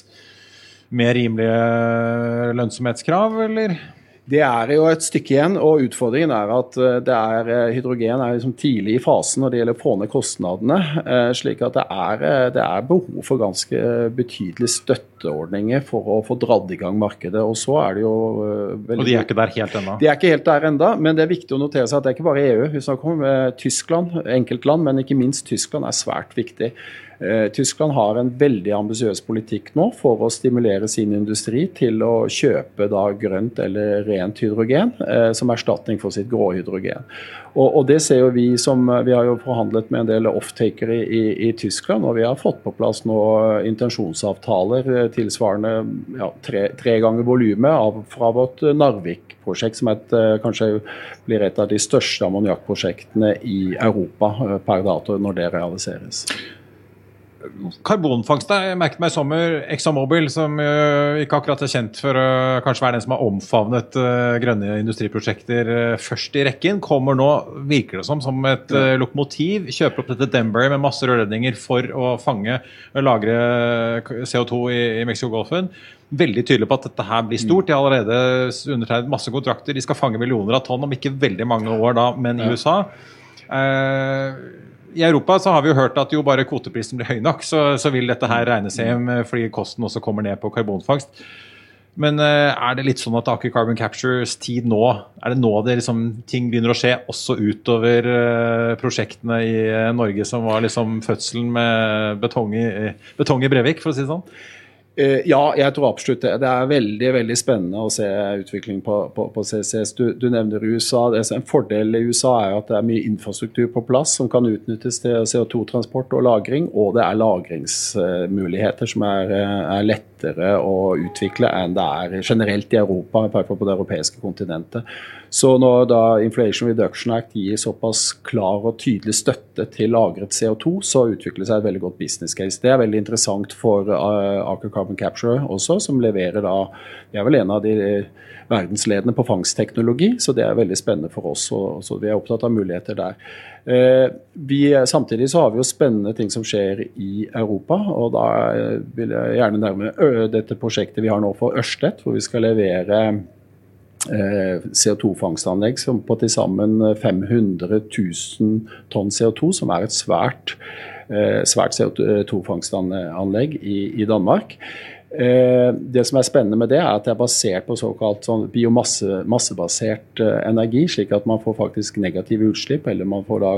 Speaker 3: med rimelige lønnsomhetskrav, eller?
Speaker 9: Det er jo et stykke igjen, og utfordringen er at eh, er, eh, hydrogen er liksom tidlig i fasen når det gjelder å få ned kostnadene. Eh, slik at det er, det er behov for ganske betydelige støtteordninger for å få dratt i gang markedet. Og så er det jo
Speaker 3: veldig, Og de er ikke der helt ennå?
Speaker 9: De er ikke helt der ennå, men det er viktig å notere seg at det er ikke bare EU. Vi snakker om Tyskland, enkeltland, men ikke minst Tyskland er svært viktig. Eh, Tyskland har en veldig ambisiøs politikk nå for å stimulere sin industri til å kjøpe da grønt eller rent hydrogen eh, som erstatning for sitt grå hydrogen. Og, og, det ser jo Vi som, vi har jo forhandlet med en del offtakere i, i, i, Tyskland, og vi har fått på plass nå intensjonsavtaler eh, tilsvarende ja, tre, tre, ganger volumet fra vårt Narvik-prosjekt, som et, kanskje blir et av de største ammoniakkprosjektene i Europa per dato når det realiseres.
Speaker 3: Karbonfangst jeg merket meg i sommer. ExxonMobil, som uh, ikke akkurat er kjent for å uh, kanskje være den som har omfavnet uh, grønne industriprosjekter først i rekken, kommer nå, virker det som, som et ja. lokomotiv. Kjøper opp dette Denbury med masse rørledninger for å fange og lagre CO2 i, i Mexicogolfen. Veldig tydelig på at dette her blir stort. De har allerede undertegnet masse kontrakter. De skal fange millioner av tonn om ikke veldig mange år da, men i USA. Uh, i Europa så har vi jo hørt at jo bare kvoteprisen blir høy nok, så, så vil dette her regnes hjem fordi kosten også kommer ned på karbonfangst. Men uh, er det litt sånn at Aker Carbon Captures tid nå Er det nå det liksom, ting begynner å skje, også utover uh, prosjektene i Norge som var liksom fødselen med betong i, betong i Brevik, for å si det sånn?
Speaker 9: Uh, ja, jeg tror absolutt det. Det er veldig veldig spennende å se utvikling på, på, på CCS. Du, du, nevner USA. en fordel i USA er at det er mye infrastruktur på plass som kan utnyttes til CO2-transport og -lagring. Og det er lagringsmuligheter som er, er lettere å utvikle enn det er generelt i Europa, i hvert fall på det europeiske kontinentet. Så når da Inflation Reduction Act gir såpass klar og tydelig støtte til lagret CO2, så utvikler det seg et veldig godt business case. Det er veldig interessant for uh, Aker Carbon Capture også, som leverer da Det er vel en av de verdensledende på fangstteknologi, så det er veldig spennende for oss. Og, så vi er opptatt av muligheter der. Uh, vi, samtidig så har vi jo spennende ting som skjer i Europa. og Da vil jeg gjerne nærme dette prosjektet vi har nå for Ørstedt, hvor vi skal levere CO2-fangstanlegg som på til sammen 500 000 tonn CO2, som er et svært, svært CO2-fangstanlegg i, i Danmark. Det som er spennende med det, er at det er basert på såkalt sånn biomassebasert energi, slik at man får faktisk negative utslipp, eller man får da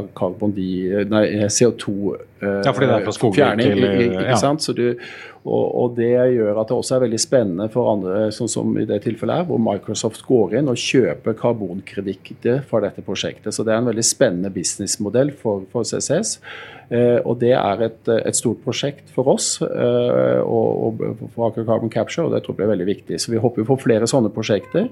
Speaker 9: CO2-fjerning.
Speaker 3: Ja,
Speaker 9: ikke sant? Så du, og, og, Det gjør at det også er veldig spennende for andre, sånn som i det tilfellet her, hvor Microsoft går inn og kjøper karbonkreditter for dette prosjektet. Så Det er en veldig spennende businessmodell for, for CCS. Eh, og Det er et, et, stort prosjekt for oss eh, og, og, for Aker Carbon Capture, og det tror jeg blir veldig viktig. Så Vi håper på flere sånne prosjekter.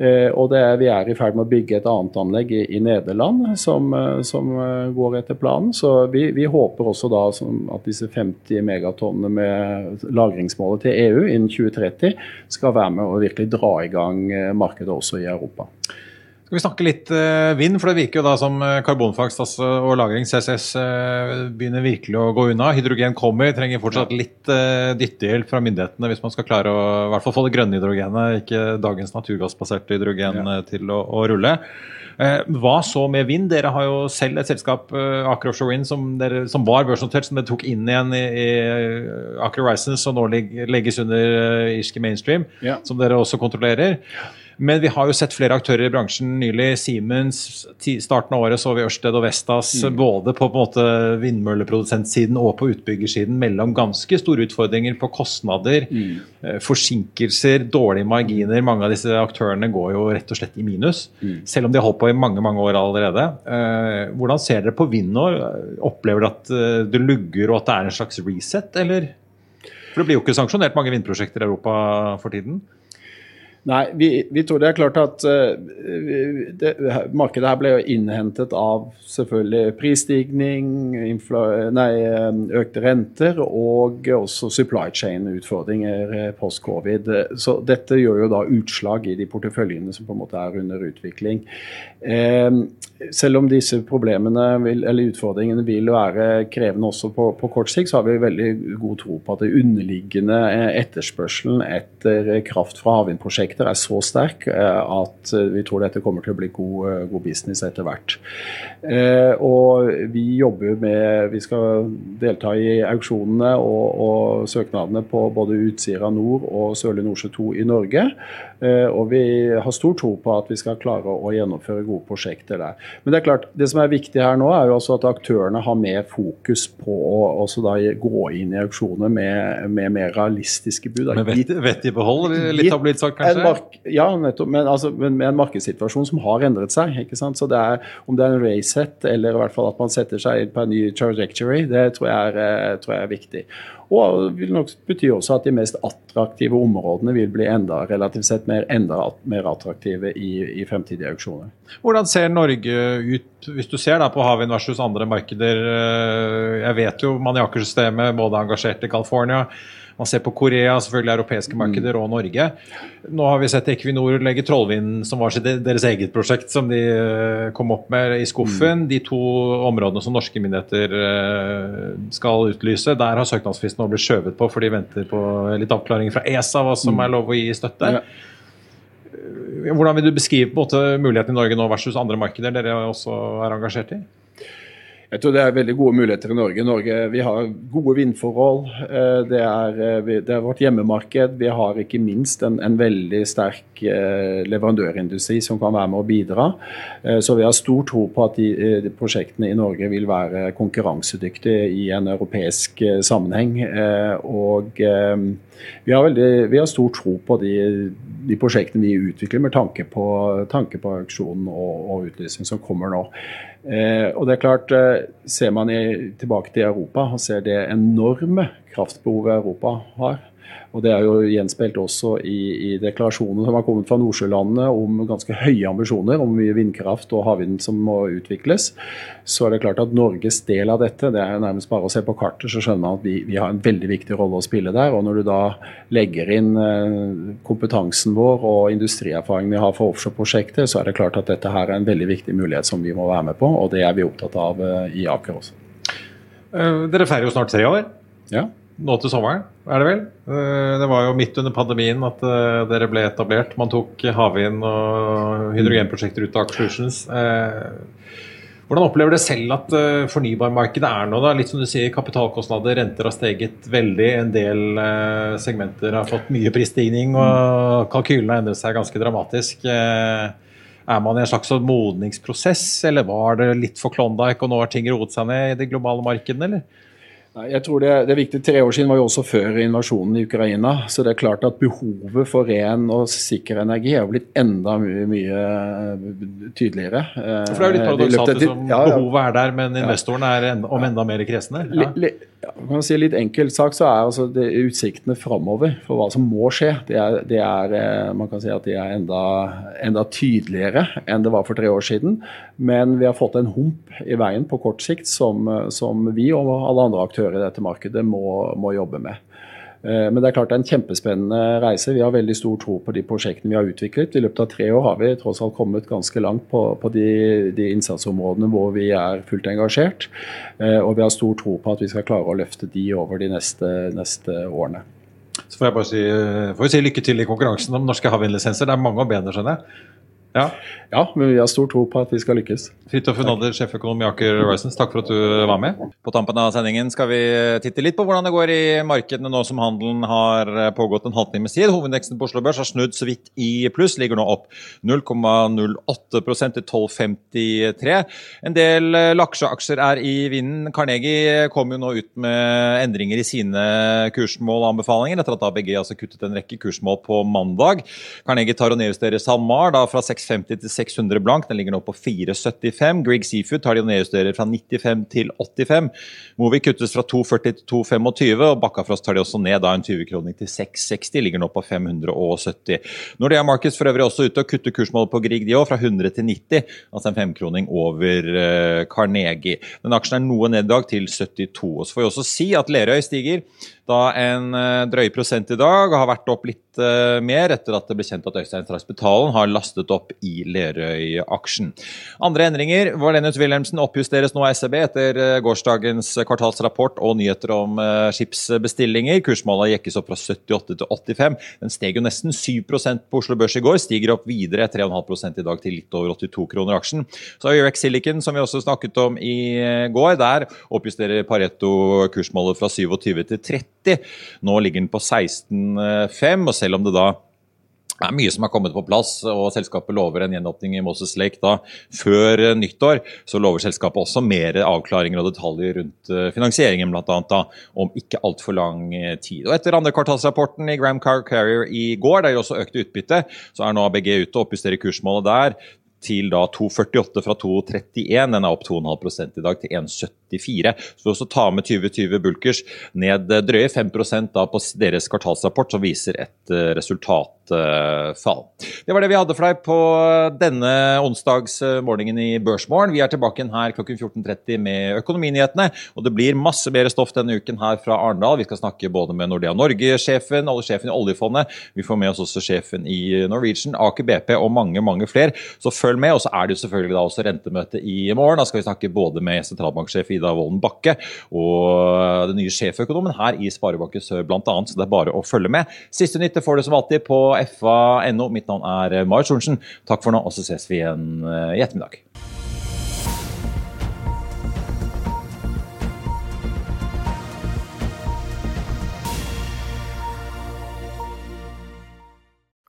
Speaker 9: Eh, og er, Vi er i ferd med å bygge et annet anlegg i, i Nederland som, eh, som, eh, går etter planen. Så vi, vi håper også da at disse 50 megatonnene med lagringsmålet til EU innen 2030 skal være med å virkelig dra i gang eh, markedet også i Europa.
Speaker 3: Skal vi snakke litt uh, vind, for det virker jo da som karbonfangst altså, og lagring, CCS, begynner virkelig å gå unna. Hydrogen kommer, trenger fortsatt litt dyttehjelp fra myndighetene hvis man skal klare å i hvert fall få det grønne hydrogenet, ikke dagens naturgassbaserte hydrogen, ja. til å, å rulle. Eh, hva så med vind? Dere har jo selv et selskap, eh, Aker Offshore Wind, som, dere, som var børsnotert, som dere tok inn igjen i, i Aker Horizons, og nå legges under irske mainstream, ja. som dere også kontrollerer. Men vi har jo sett flere aktører i bransjen nylig. Siemens, starten av året så vi Ørsted og Vestas mm. både på, på måte vindmølleprodusentsiden og på utbyggersiden mellom ganske store utfordringer på kostnader, mm. Eh, forsinkelser, dårlige marginer. Mange av disse aktørene går jo rett og slett i minus, mm. selv om de har holdt på i mange mange år allerede. Eh, hvordan ser dere på vind nå? Opplever dere at eh, det lugger og at det er en slags reset, eller? For det blir jo ikke sanksjonert mange vindprosjekter i Europa for tiden?
Speaker 9: Nei, vi, vi, tror det er klart at uh, det, markedet her ble jo innhentet av selvfølgelig prisstigning, nei, eh, økte renter og også supply chain-utfordringer eh, post-covid. Så dette gjør jo da utslag i de porteføljene som på en måte er under utvikling. Uh, selv om disse problemene vil, eller utfordringene vil være krevende også på, på, kort sikt, så har vi veldig god tro på at det underliggende etterspørselen etter kraft fra havvindprosjekter er så sterk eh, at vi tror dette kommer til å bli god, eh, god business etter hvert. Eh, og vi jobber med Vi skal delta i auksjonene og, og søknadene på både Utsira nord og Sørlige Nordsjø 2 i Norge. Og vi har stor tro på at vi skal klare å gjennomføre gode prosjekter der. Men det er klart, det som er viktig her nå, er jo også at aktørene har mer fokus på å gå inn i auksjoner med, med, mer realistiske bud.
Speaker 3: Med vett, vett i behold, litt har blitt sagt kanskje?
Speaker 9: Mark, ja, nettopp, men, altså, med en markedssituasjon som har endret seg. ikke sant? Så det er, Om det er en racehet eller i hvert fall at man setter seg på en ny trajectory, det tror jeg er, eh, tror jeg er viktig. Og vil nok bety også at de mest attraktive områdene vil bli enda relativt sett mer, enda mer attraktive i, i fremtidige auksjoner.
Speaker 3: Hvordan ser Norge ut, hvis du ser da på havvind versus andre markeder? Eh, jeg vet jo man i Aker-systemet både er engasjert i California. Man ser på Korea, selvfølgelig europeiske markeder, og Norge. Nå har vi sett Equinor legge Trollvinden, som var deres eget prosjekt, som de eh, kom opp med i skuffen. De to områdene som norske myndigheter eh, skal utlyse, der har søknadsfristen nå blitt skjøvet på, for de venter på litt avklaring fra ESA hva som er lov å gi støtte. Hvordan vil du beskrive måte muligheten i Norge nå versus andre markeder dere også er engasjert i?
Speaker 9: Jeg tror det er veldig gode muligheter i Norge. Norge vi har gode vindforhold. Eh, det er, eh, det er, vårt hjemmemarked. Vi har ikke minst en, en, veldig sterk eh, leverandørindustri som kan være med å bidra. Så vi har stor tro på at de, de prosjektene i Norge vil være konkurransedyktige i en europeisk sammenheng. Og vi har, veldig, vi har stor tro på de, de, prosjektene vi utvikler med tanke på, tanke på auksjonen og, og utlysning som kommer nå. Eh, og det er klart, eh, Ser man i, tilbake til Europa og ser det enorme kraftbehovet Europa har, og Det er jo gjenspeilt også i, i deklarasjonene som har kommet fra Nordsjølandene om ganske høye ambisjoner om mye vindkraft og havvind som må utvikles. Så er det klart at Norges del av dette, det er jo nærmest bare å se på kartet, så skjønner man at vi, vi har en veldig viktig rolle å spille der. Og når du da legger inn eh, kompetansen vår og industrierfaringen vi har for offshore-prosjekter, så er det klart at dette her er en veldig viktig mulighet som vi må være med på, og det er vi opptatt av eh, i Aker også.
Speaker 3: Uh, dere feirer jo snart tre år.
Speaker 9: Ja
Speaker 3: nå til sommeren, er det vel? Eh, det var jo midt under pandemien at eh, dere ble etablert. Man tok havvind og hydrogenprosjekter ut av Aker Eh, hvordan opplever dere selv at fornybarmarkedet er nå? Litt som du sier, Kapitalkostnader, renter har steget veldig. En del segmenter har fått mye prisstigning, og kalkylene har endret seg ganske dramatisk. Er man i en slags modningsprosess, eller var det litt for Klondyke, og nå har ting roet seg ned i de globale markedene, eller?
Speaker 9: Jeg tror det, det, er viktig. Tre år siden var jo også før invasjonen i Ukraina. Så det er klart at behovet for ren og sikker energi er blitt enda mye, mye tydeligere.
Speaker 3: For Det er jo litt paradoksalt som ja, ja. behovet er der, men investorene er enda, om enda mer kresne.
Speaker 9: Ja. Ja, si litt enkelt sagt så er altså det utsiktene framover for hva som må skje, det er, det er, eh, man kan si at de er enda, enda, tydeligere enn det var for tre år siden. Men vi har fått en hump i veien på kort sikt som, som vi og alle andre aktører i dette markedet må, må jobbe med. Eh, men det er klart det er en kjempespennende reise. Vi har veldig stor tro på de prosjektene vi har utviklet. I løpet av tre år har vi tross alt kommet ganske langt på, på de, de, innsatsområdene hvor vi er fullt engasjert. Eh, og vi har stor tro på at vi skal klare å løfte de over de neste, neste årene.
Speaker 3: Så får jeg bare si, får si lykke til i konkurransen om norske havvindlisenser. Det er mange å bene, skjønner jeg.
Speaker 9: Ja. ja. men vi har stor tro på at vi skal lykkes.
Speaker 3: Fridtjof Nader, sjeføkonom i Aker Horizons, takk for at du var med. På tampen av sendingen skal vi titte litt på hvordan det går i markedene nå som handelen har pågått en halvtimes tid. Hovedindeksen på Oslo Børs har snudd så vidt i pluss, ligger nå opp 0,08% til 12,53. En del lakseaksjer er i vinden. Carnegie kom jo nå ut med endringer i sine kursmål og anbefalinger, etter at ABG altså kuttet en rekke kursmål på mandag. Carnegie tar og nedjusterer SalMar da fra 6 650 til 600 blank. Den ligger nå på 475. Grieg Seafood tar de og nedjusterer fra 95 til 85. Movi kuttes fra 240 til 225, og Bakkafrost tar de også ned da en 20-kroning til 660. Ligger nå på 570. Nordea Markets for øvrig også ute og kutter kursmålet på Grieg de òg, fra 100 til 90. Altså en femkroning over uh, Carnegie. Den aksjen er noe ned i dag, til 72. Og så får vi også si at Lerøy stiger da en uh, drøy prosent i dag, og har vært opp litt uh, mer etter at det ble kjent at Øystein Betalen har lastet opp i Lerøy-aksjen. Andre endringer. Valenius Wilhelmsen oppjusteres nå av SEB etter uh, gårsdagens kvartalsrapport og nyheter om skipsbestillinger. Kursmålet jekkes opp fra 78 til 85. Den steg jo nesten 7% på Oslo Børs i går, stiger opp videre 3,5 i dag til litt over 82 kroner aksjen. Så har vi Rex Silicon, som vi også snakket om i går. Der oppjusterer Pareto kursmålet fra 27 til 30. Nå ligger den på 16,5. og selv om det da er mye som har kommet på plass, og selskapet lover en gjenåpning i Moses Lake da før nyttår. Så lover selskapet også mer avklaringer og detaljer rundt eh, finansieringen, da, om ikke altfor lang eh, tid. Og Etter andre kvartalsrapporten i Gram Car Carrier i går, der det også økte utbytte, så er nå ABG ute og oppjusterer kursmålet der
Speaker 1: til da 2,48 fra 2,31. Den er opp 2,5 i dag til 1,74. Så vi også ta med 2020 Bulkers ned drøye 5% da på deres kvartalsrapport, som viser et eh, resultatfall. Det var det vi hadde for deg på denne onsdagsmorgenen i Børsmorgen. Vi er tilbake her klokken 14.30 med Økonominyhetene. Og det blir masse mer stoff denne uken her fra Arendal. Vi skal snakke både med Nordea Norge-sjefen, sjefen i oljefondet. Vi får med oss også sjefen i Norwegian, Aker BP og mange, mange flere. Så følg med. Og så er det jo selvfølgelig da også rentemøte i morgen. Da skal vi snakke både med sentralbanksjef Ida Wolden Bakke og den nye sjeføkonomen her i Sparebanken Sør bl.a. Så det er bare å følge med. Siste nytte får du som alltid på fa.no. Mitt navn er Marit Sorensen. Takk for nå, og så ses vi igjen i ettermiddag.